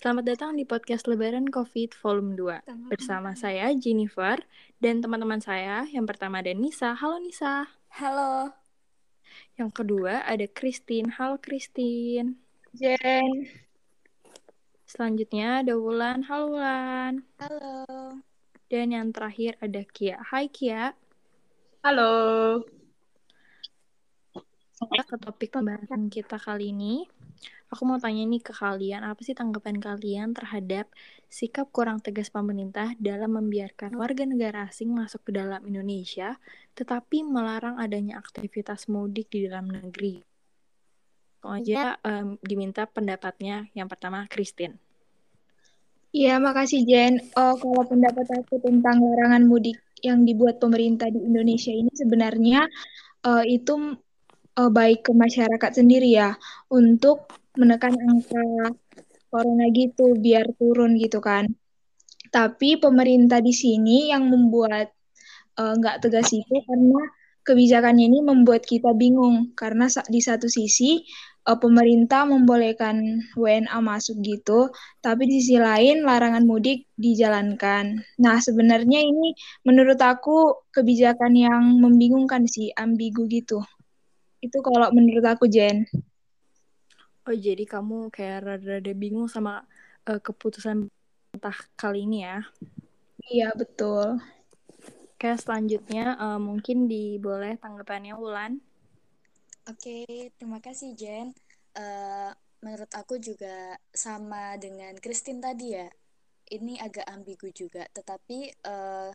Selamat datang di podcast Lebaran COVID Volume 2 Bersama saya Jennifer dan teman-teman saya Yang pertama ada Nisa. Halo Nisa. Halo. Yang kedua ada Christine. Halo Christine. Jen. Selanjutnya ada Wulan. Halo Wulan. Halo. Dan yang terakhir ada Kia. Hai Kia. Halo. Kita ke topik pembahasan kita kali ini Aku mau tanya nih ke kalian, apa sih tanggapan kalian terhadap sikap kurang tegas pemerintah dalam membiarkan warga negara asing masuk ke dalam Indonesia, tetapi melarang adanya aktivitas mudik di dalam negeri? Aja um, diminta pendapatnya. Yang pertama, Christine. Iya, makasih Jen. Oh, kalau pendapat aku tentang larangan mudik yang dibuat pemerintah di Indonesia ini sebenarnya uh, itu uh, baik ke masyarakat sendiri ya untuk menekan angka corona gitu biar turun gitu kan. Tapi pemerintah di sini yang membuat nggak uh, tegas itu karena kebijakannya ini membuat kita bingung karena di satu sisi uh, pemerintah membolehkan WNA masuk gitu, tapi di sisi lain larangan mudik dijalankan. Nah, sebenarnya ini menurut aku kebijakan yang membingungkan sih, ambigu gitu. Itu kalau menurut aku, Jen. Oh, jadi kamu kayak rada-rada bingung sama uh, keputusan pemerintah kali ini ya? Iya, betul. Oke, selanjutnya uh, mungkin diboleh tanggapannya Wulan. Oke, terima kasih Jen. Uh, menurut aku juga sama dengan Christine tadi ya. Ini agak ambigu juga, tetapi uh,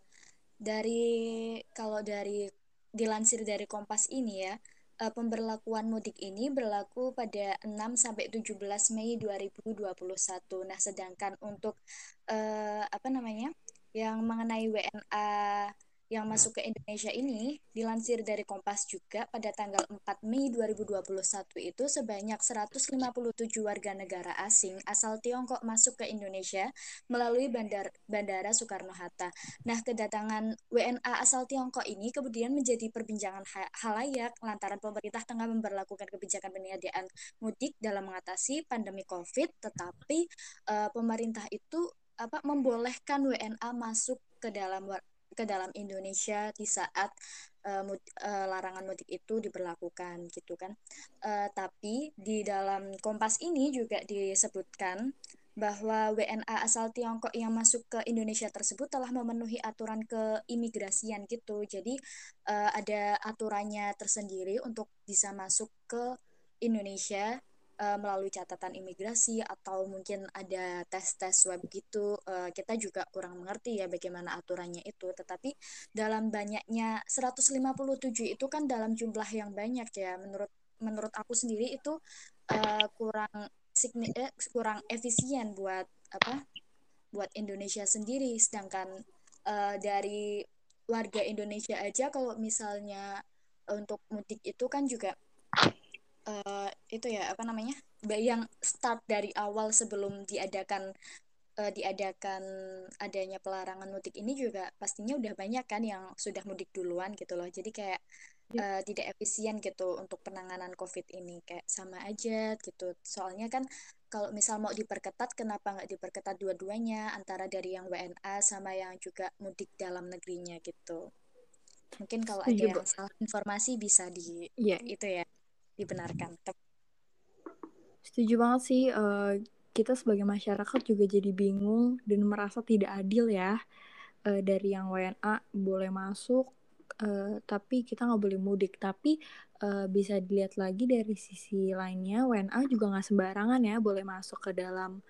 dari kalau dari dilansir dari Kompas ini ya, uh, pemberlakuan mudik ini berlaku pada 6 sampai 17 Mei 2021. Nah, sedangkan untuk uh, apa namanya? yang mengenai WNA yang masuk ke Indonesia ini dilansir dari Kompas juga pada tanggal 4 Mei 2021 itu sebanyak 157 warga negara asing asal Tiongkok masuk ke Indonesia melalui bandar, Bandara Soekarno-Hatta. Nah, kedatangan WNA asal Tiongkok ini kemudian menjadi perbincangan halayak lantaran pemerintah tengah memperlakukan kebijakan penyediaan mudik dalam mengatasi pandemi Covid, tetapi uh, pemerintah itu apa membolehkan WNA masuk ke dalam ke dalam Indonesia di saat uh, mud, uh, larangan mudik itu diberlakukan gitu kan. Uh, tapi di dalam Kompas ini juga disebutkan bahwa WNA asal Tiongkok yang masuk ke Indonesia tersebut telah memenuhi aturan keimigrasian gitu. Jadi uh, ada aturannya tersendiri untuk bisa masuk ke Indonesia uh, melalui catatan imigrasi atau mungkin ada tes-tes web gitu uh, kita juga kurang mengerti ya bagaimana aturannya itu. Tetapi dalam banyaknya 157 itu kan dalam jumlah yang banyak ya. Menurut menurut aku sendiri itu uh, kurang signi eh, kurang efisien buat apa buat Indonesia sendiri. Sedangkan uh, dari warga Indonesia aja kalau misalnya untuk mudik itu kan juga uh, itu ya apa namanya yang start dari awal sebelum diadakan uh, diadakan adanya pelarangan mudik ini juga pastinya udah banyak kan yang sudah mudik duluan gitu loh. Jadi kayak uh, tidak efisien gitu untuk penanganan covid ini. Kayak sama aja gitu. Soalnya kan kalau misal mau diperketat kenapa nggak diperketat dua-duanya? Antara dari yang WNA sama yang juga mudik dalam negerinya gitu. Mungkin kalau ada yang salah informasi bisa di yeah. itu ya dibenarkan. Setuju banget sih, uh, kita sebagai masyarakat juga jadi bingung dan merasa tidak adil ya uh, dari yang WNA boleh masuk, uh, tapi kita nggak boleh mudik. Tapi uh, bisa dilihat lagi dari sisi lainnya, WNA juga nggak sembarangan ya boleh masuk ke dalam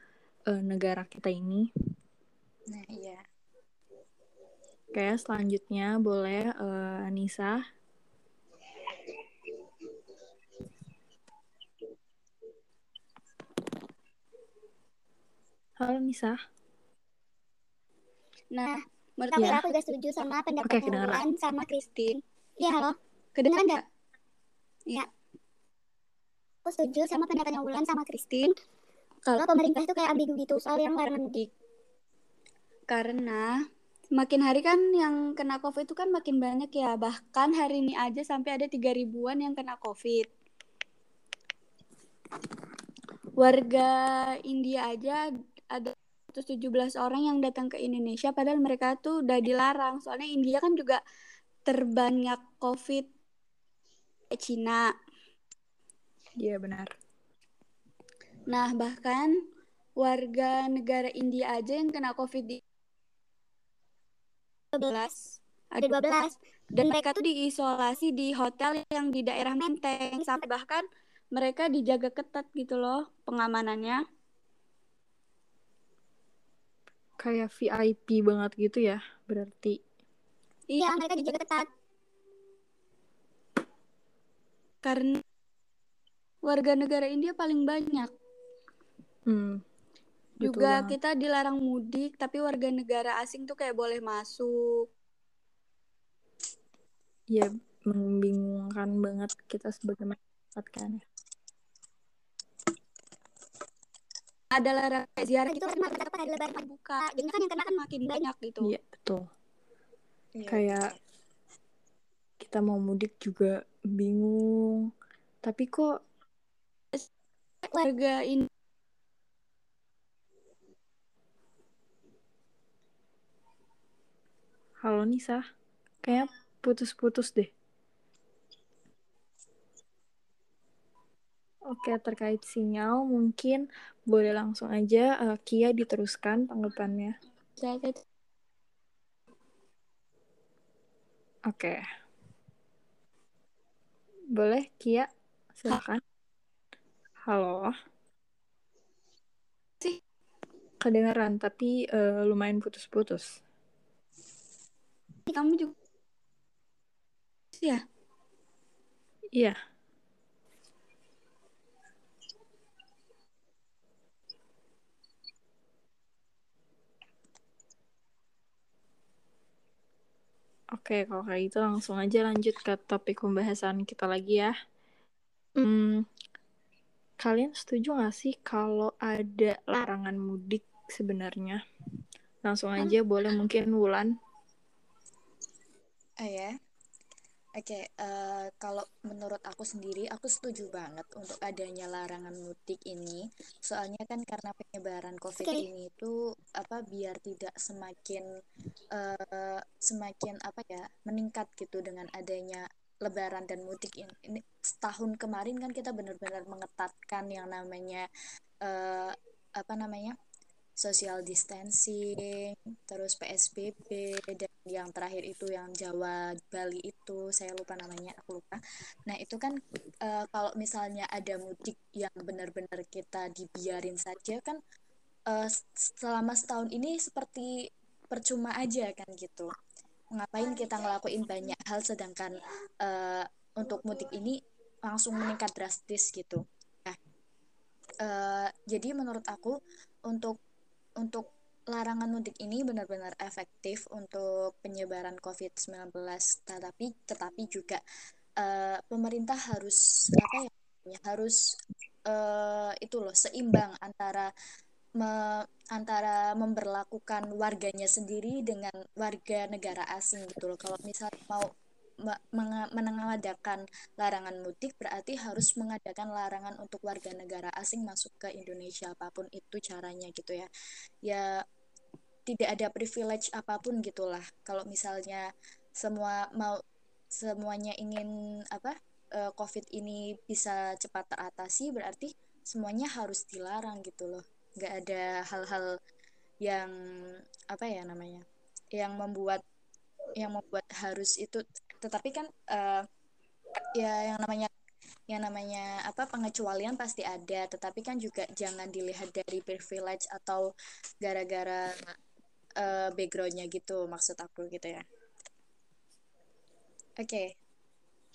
uh, negara kita ini. Nah iya. Oke, selanjutnya boleh uh, Anissa. Halo Nisa. Nah, menurut ya. aku juga setuju sama pendapat okay, Wulan sama Christine. Iya, halo. Kedengaran nggak? Iya. Aku setuju sama pendapatnya Wulan sama Christine. Kalau pemerintah itu kayak ambigu gitu soal yang larangan mudik. Karena makin hari kan yang kena COVID itu kan makin banyak ya. Bahkan hari ini aja sampai ada tiga ribuan yang kena COVID. Warga India aja ada 117 orang yang datang ke Indonesia padahal mereka tuh udah dilarang soalnya India kan juga terbanyak COVID Cina. Iya benar. Nah bahkan warga negara India aja yang kena COVID di 12 ada 12 dan mereka tuh diisolasi di hotel yang di daerah Menteng sampai bahkan mereka dijaga ketat gitu loh pengamanannya kayak VIP banget gitu ya berarti. Iya mereka dijaga ketat. Karena warga negara India paling banyak. Hmm, juga banget. kita dilarang mudik tapi warga negara asing tuh kayak boleh masuk. Ya membingungkan banget kita sebagai masyarakat kan. ya ada larangan ziarah gitu kan maka hari lebaran buka. Jadi kan yang kena kan makin banyak gitu. Iya betul. Iya, kayak kita mau mudik juga bingung. Tapi kok warga ini halo Nisa. Kayak putus-putus deh Oke, terkait sinyal mungkin boleh langsung aja uh, Kia diteruskan tanggapannya. Oke. Boleh Kia? Silakan. Halo. Sih. Kedengeran tapi uh, lumayan putus-putus. Kamu juga ya? Iya. Oke, kalau kayak gitu langsung aja lanjut ke topik pembahasan kita lagi ya. Hmm, kalian setuju gak sih kalau ada larangan mudik sebenarnya? Langsung aja boleh mungkin Wulan. Oh ya. Oke, uh, kalau menurut aku sendiri, aku setuju banget untuk adanya larangan mudik ini. Soalnya kan karena penyebaran COVID Oke. ini itu apa biar tidak semakin uh, semakin apa ya meningkat gitu dengan adanya Lebaran dan mudik ini. ini setahun kemarin kan kita benar-benar mengetatkan yang namanya uh, apa namanya social distancing, terus PSBB, dan yang terakhir itu yang Jawa Bali itu saya lupa namanya, aku lupa. Nah itu kan e, kalau misalnya ada mudik yang benar-benar kita dibiarin saja kan e, selama setahun ini seperti percuma aja kan gitu. Ngapain kita ngelakuin banyak hal sedangkan e, untuk mudik ini langsung meningkat drastis gitu. Nah, jadi menurut aku untuk untuk larangan mudik ini benar-benar efektif untuk penyebaran COVID-19 tetapi tetapi juga uh, pemerintah harus apa ya harus uh, itu loh seimbang antara me, antara memperlakukan warganya sendiri dengan warga negara asing gitu loh. Kalau misalnya mau mengadakan larangan mudik berarti harus mengadakan larangan untuk warga negara asing masuk ke Indonesia apa pun itu caranya gitu ya. Ya tidak ada privilege apa pun gitulah. Kalau misalnya semua mau semuanya ingin apa uh, COVID ini bisa cepat teratasi berarti semuanya harus dilarang gitu loh. Nggak ada hal-hal yang apa ya namanya yang membuat yang membuat harus itu tetapi kan uh, ya yang namanya yang namanya apa pengecualian pasti ada. Tetapi kan juga jangan dilihat dari privilege atau gara-gara uh, backgroundnya gitu maksud aku gitu ya. Oke. Okay.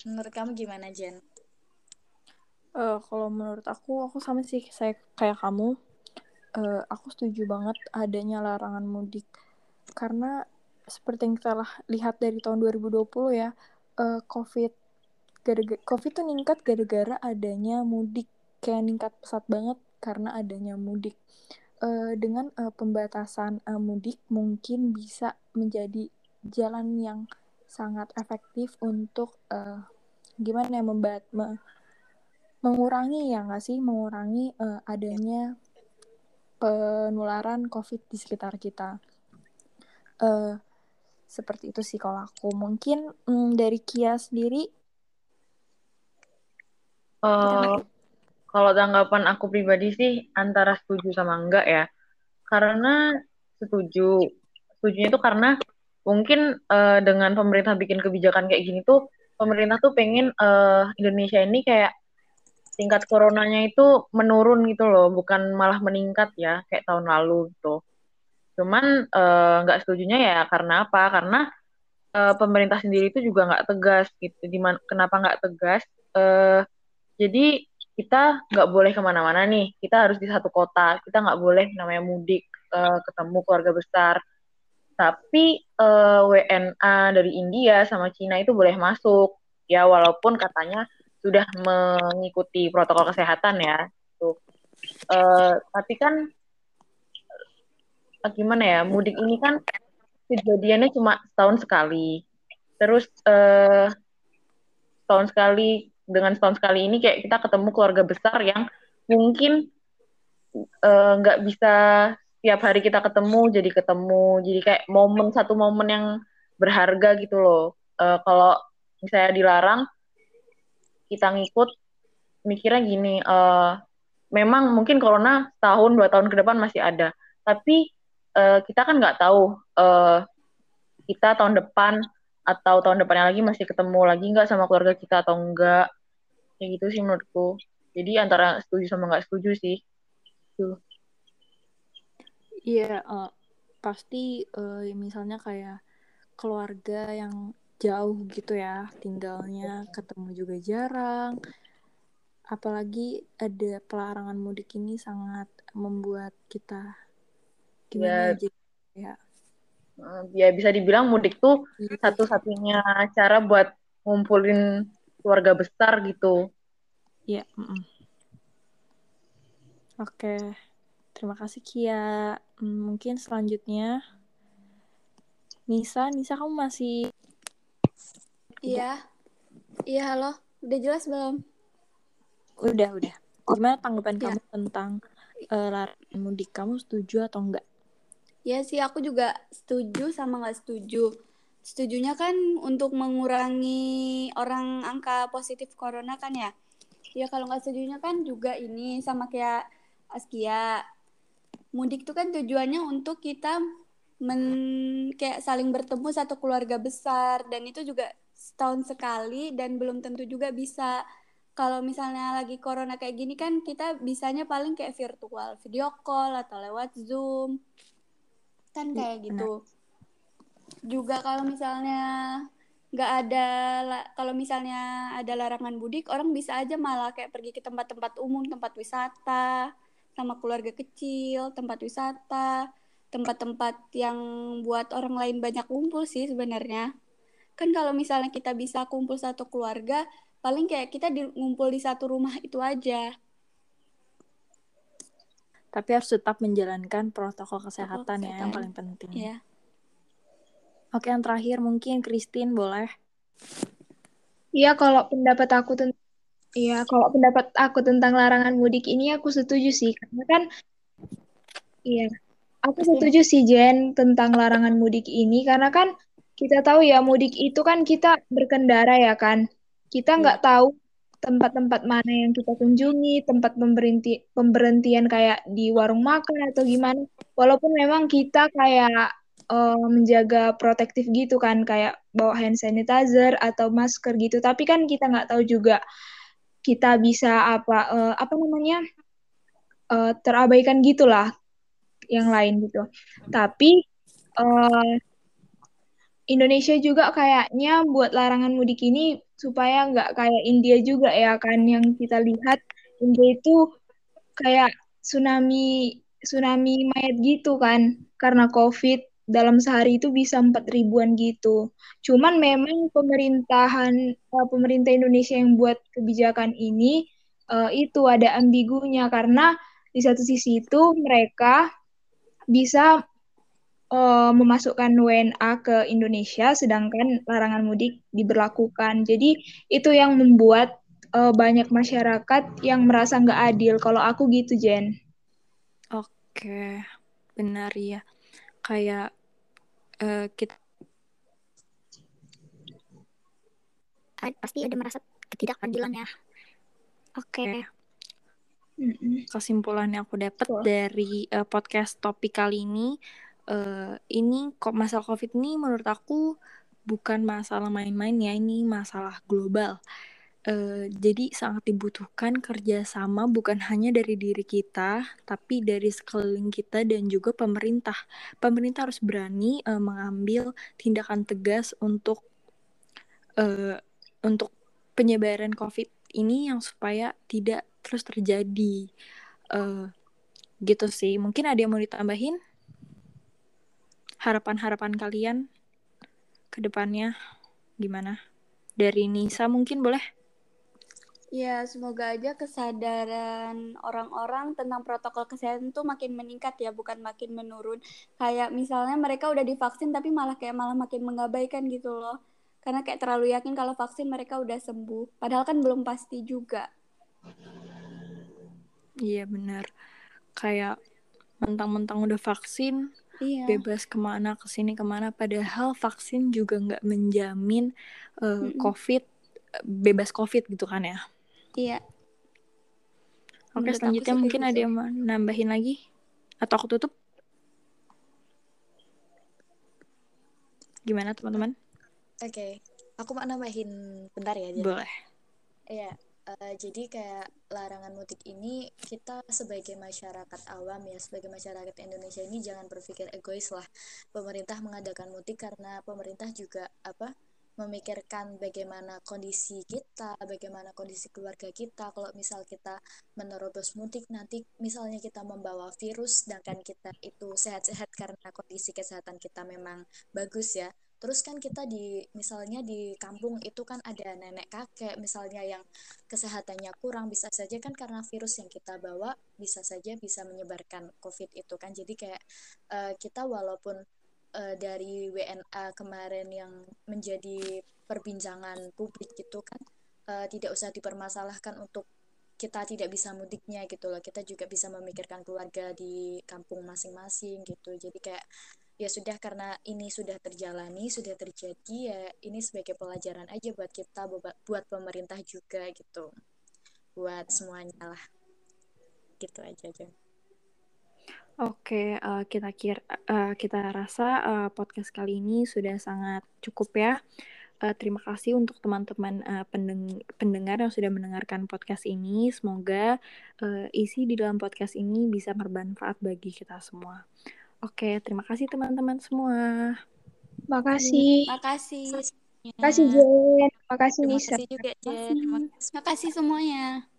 menurut kamu gimana Jen? Uh, kalau menurut aku aku sama sih saya kayak kamu. Uh, aku setuju banget adanya larangan mudik. Karena seperti yang kita lihat dari tahun 2020 ya, uh, COVID gara-gara COVID tuh ningkat gara-gara adanya mudik, kayak ningkat pesat banget karena adanya mudik. Uh, dengan uh, pembatasan mudik mungkin bisa menjadi jalan yang sangat efektif untuk uh, gimana ya membat me mengurangi ya nggak sih mengurangi uh, adanya penularan COVID di sekitar kita. Uh, seperti itu sih kalau aku. Mungkin mm, dari Kia sendiri. Uh, kalau tanggapan aku pribadi sih antara setuju sama enggak ya. Karena setuju. Setujunya itu karena mungkin uh, dengan pemerintah bikin kebijakan kayak gini tuh pemerintah tuh pengen uh, Indonesia ini kayak tingkat coronanya itu menurun gitu loh, bukan malah meningkat ya kayak tahun lalu gitu. Cuman nggak uh, setujunya ya karena apa? Karena uh, pemerintah sendiri itu juga nggak tegas gitu. Di mana, kenapa nggak tegas? Uh, jadi kita nggak boleh ke mana-mana nih. Kita harus di satu kota. Kita nggak boleh namanya mudik uh, ketemu keluarga besar. Tapi uh, WNA dari India sama Cina itu boleh masuk. Ya walaupun katanya sudah mengikuti protokol kesehatan ya. Tuh. Uh, tapi kan gimana ya? Mudik ini kan kejadiannya cuma setahun sekali. Terus uh, setahun sekali dengan setahun sekali ini kayak kita ketemu keluarga besar yang mungkin nggak uh, bisa tiap hari kita ketemu jadi ketemu. Jadi kayak momen satu momen yang berharga gitu loh. Uh, kalau misalnya dilarang kita ngikut mikirnya gini uh, memang mungkin corona tahun dua tahun ke depan masih ada. Tapi uh, kita kan nggak tahu uh, kita tahun depan atau tahun depannya lagi masih ketemu lagi nggak sama keluarga kita atau enggak kayak gitu sih menurutku. Jadi antara setuju sama nggak setuju sih. Tuh iya uh, pasti uh, misalnya kayak keluarga yang jauh gitu ya tinggalnya ketemu juga jarang. Apalagi ada pelarangan mudik ini sangat membuat kita gimana ya, ya ya bisa dibilang mudik tuh ya. satu-satunya cara buat ngumpulin keluarga besar gitu ya mm -mm. oke terima kasih Kia hmm, mungkin selanjutnya Nisa Nisa kamu masih Iya. Iya, halo. Udah jelas belum? Udah, udah. Gimana tanggapan ya. kamu tentang uh, larangan mudik? Kamu setuju atau enggak? Ya sih, aku juga setuju sama nggak setuju. Setujunya kan untuk mengurangi orang angka positif corona kan ya. Ya kalau nggak setujunya kan juga ini sama kayak Askia. Mudik tuh kan tujuannya untuk kita men kayak saling bertemu satu keluarga besar dan itu juga setahun sekali dan belum tentu juga bisa kalau misalnya lagi corona kayak gini kan kita bisanya paling kayak virtual video call atau lewat zoom kan iya, kayak gitu. juga kalau misalnya nggak ada kalau misalnya ada larangan mudik orang bisa aja malah kayak pergi ke tempat-tempat umum tempat wisata sama keluarga kecil tempat wisata tempat-tempat yang buat orang lain banyak kumpul sih sebenarnya. Kan kalau misalnya kita bisa kumpul satu keluarga paling kayak kita di, ngumpul di satu rumah itu aja tapi harus tetap menjalankan protokol kesehatan, ya yang paling penting ya. oke yang terakhir mungkin Christine boleh Iya, kalau pendapat aku tentang Iya, kalau pendapat aku tentang larangan mudik ini aku setuju sih, karena kan iya, aku setuju sih Jen tentang larangan mudik ini karena kan kita tahu ya mudik itu kan kita berkendara ya kan. Kita nggak ya. tahu tempat-tempat mana yang kita kunjungi, tempat pemberhenti pemberhentian kayak di warung makan atau gimana. Walaupun memang kita kayak uh, menjaga protektif gitu kan, kayak bawa hand sanitizer atau masker gitu. Tapi kan kita nggak tahu juga kita bisa apa uh, apa namanya uh, terabaikan gitulah yang lain gitu. Tapi uh, Indonesia juga kayaknya buat larangan mudik ini supaya nggak kayak India juga ya kan yang kita lihat India itu kayak tsunami tsunami mayat gitu kan karena COVID dalam sehari itu bisa empat ribuan gitu. Cuman memang pemerintahan uh, pemerintah Indonesia yang buat kebijakan ini uh, itu ada ambigunya karena di satu sisi itu mereka bisa uh, memasukkan WNA ke Indonesia, sedangkan larangan mudik diberlakukan. Jadi itu yang membuat uh, banyak masyarakat yang merasa nggak adil. Kalau aku gitu, Jen. Oke, benar ya. Kayak uh, kita pasti ada merasa ketidakadilan ya. Oke. Okay. Kesimpulan yang aku dapat dari uh, podcast topik kali ini, uh, ini kok masalah COVID ini menurut aku bukan masalah main-main ya, ini masalah global. Uh, jadi sangat dibutuhkan kerjasama bukan hanya dari diri kita, tapi dari sekeliling kita dan juga pemerintah. Pemerintah harus berani uh, mengambil tindakan tegas untuk uh, untuk penyebaran COVID ini yang supaya tidak terus terjadi. Uh, gitu sih. Mungkin ada yang mau ditambahin? Harapan-harapan kalian ke depannya gimana? Dari Nisa mungkin boleh? Ya, semoga aja kesadaran orang-orang tentang protokol kesehatan tuh makin meningkat ya, bukan makin menurun. Kayak misalnya mereka udah divaksin tapi malah kayak malah makin mengabaikan gitu loh. Karena kayak terlalu yakin kalau vaksin mereka udah sembuh. Padahal kan belum pasti juga. Iya benar. Kayak mentang-mentang udah vaksin, iya. bebas ke mana, ke sini ke mana. Padahal vaksin juga nggak menjamin uh, mm -mm. COVID bebas COVID gitu kan ya. Iya. Oke, Menurut selanjutnya mungkin ada yang mau nambahin lagi? Atau aku tutup? Gimana teman-teman? Oke, okay. aku mau nambahin bentar ya. Jadi. Boleh. Iya, uh, jadi kayak larangan mudik ini kita sebagai masyarakat awam ya, sebagai masyarakat Indonesia ini jangan berpikir egois lah. Pemerintah mengadakan mudik karena pemerintah juga apa? memikirkan bagaimana kondisi kita, bagaimana kondisi keluarga kita. Kalau misal kita menerobos mudik nanti misalnya kita membawa virus sedangkan kita itu sehat-sehat karena kondisi kesehatan kita memang bagus ya. Terus kan kita di misalnya di kampung itu kan ada nenek kakek misalnya yang kesehatannya kurang bisa saja kan karena virus yang kita bawa bisa saja bisa menyebarkan COVID itu kan. Jadi kayak uh, kita walaupun uh, dari WNA kemarin yang menjadi perbincangan publik gitu kan uh, tidak usah dipermasalahkan untuk kita tidak bisa mudiknya gitu loh kita juga bisa memikirkan keluarga di kampung masing-masing gitu jadi kayak ya sudah karena ini sudah terjalani sudah terjadi ya ini sebagai pelajaran aja buat kita buat pemerintah juga gitu buat semuanya lah gitu aja aja Oke, uh, kita kira uh, kita rasa uh, podcast kali ini sudah sangat cukup ya. Uh, terima kasih untuk teman-teman uh, pendeng pendengar yang sudah mendengarkan podcast ini. Semoga uh, isi di dalam podcast ini bisa bermanfaat bagi kita semua. Oke, terima kasih teman-teman semua. Makasih. Makasih. Makasih Jen. Makasih Terima Nisa. kasih juga Jen. Terima kasih semuanya.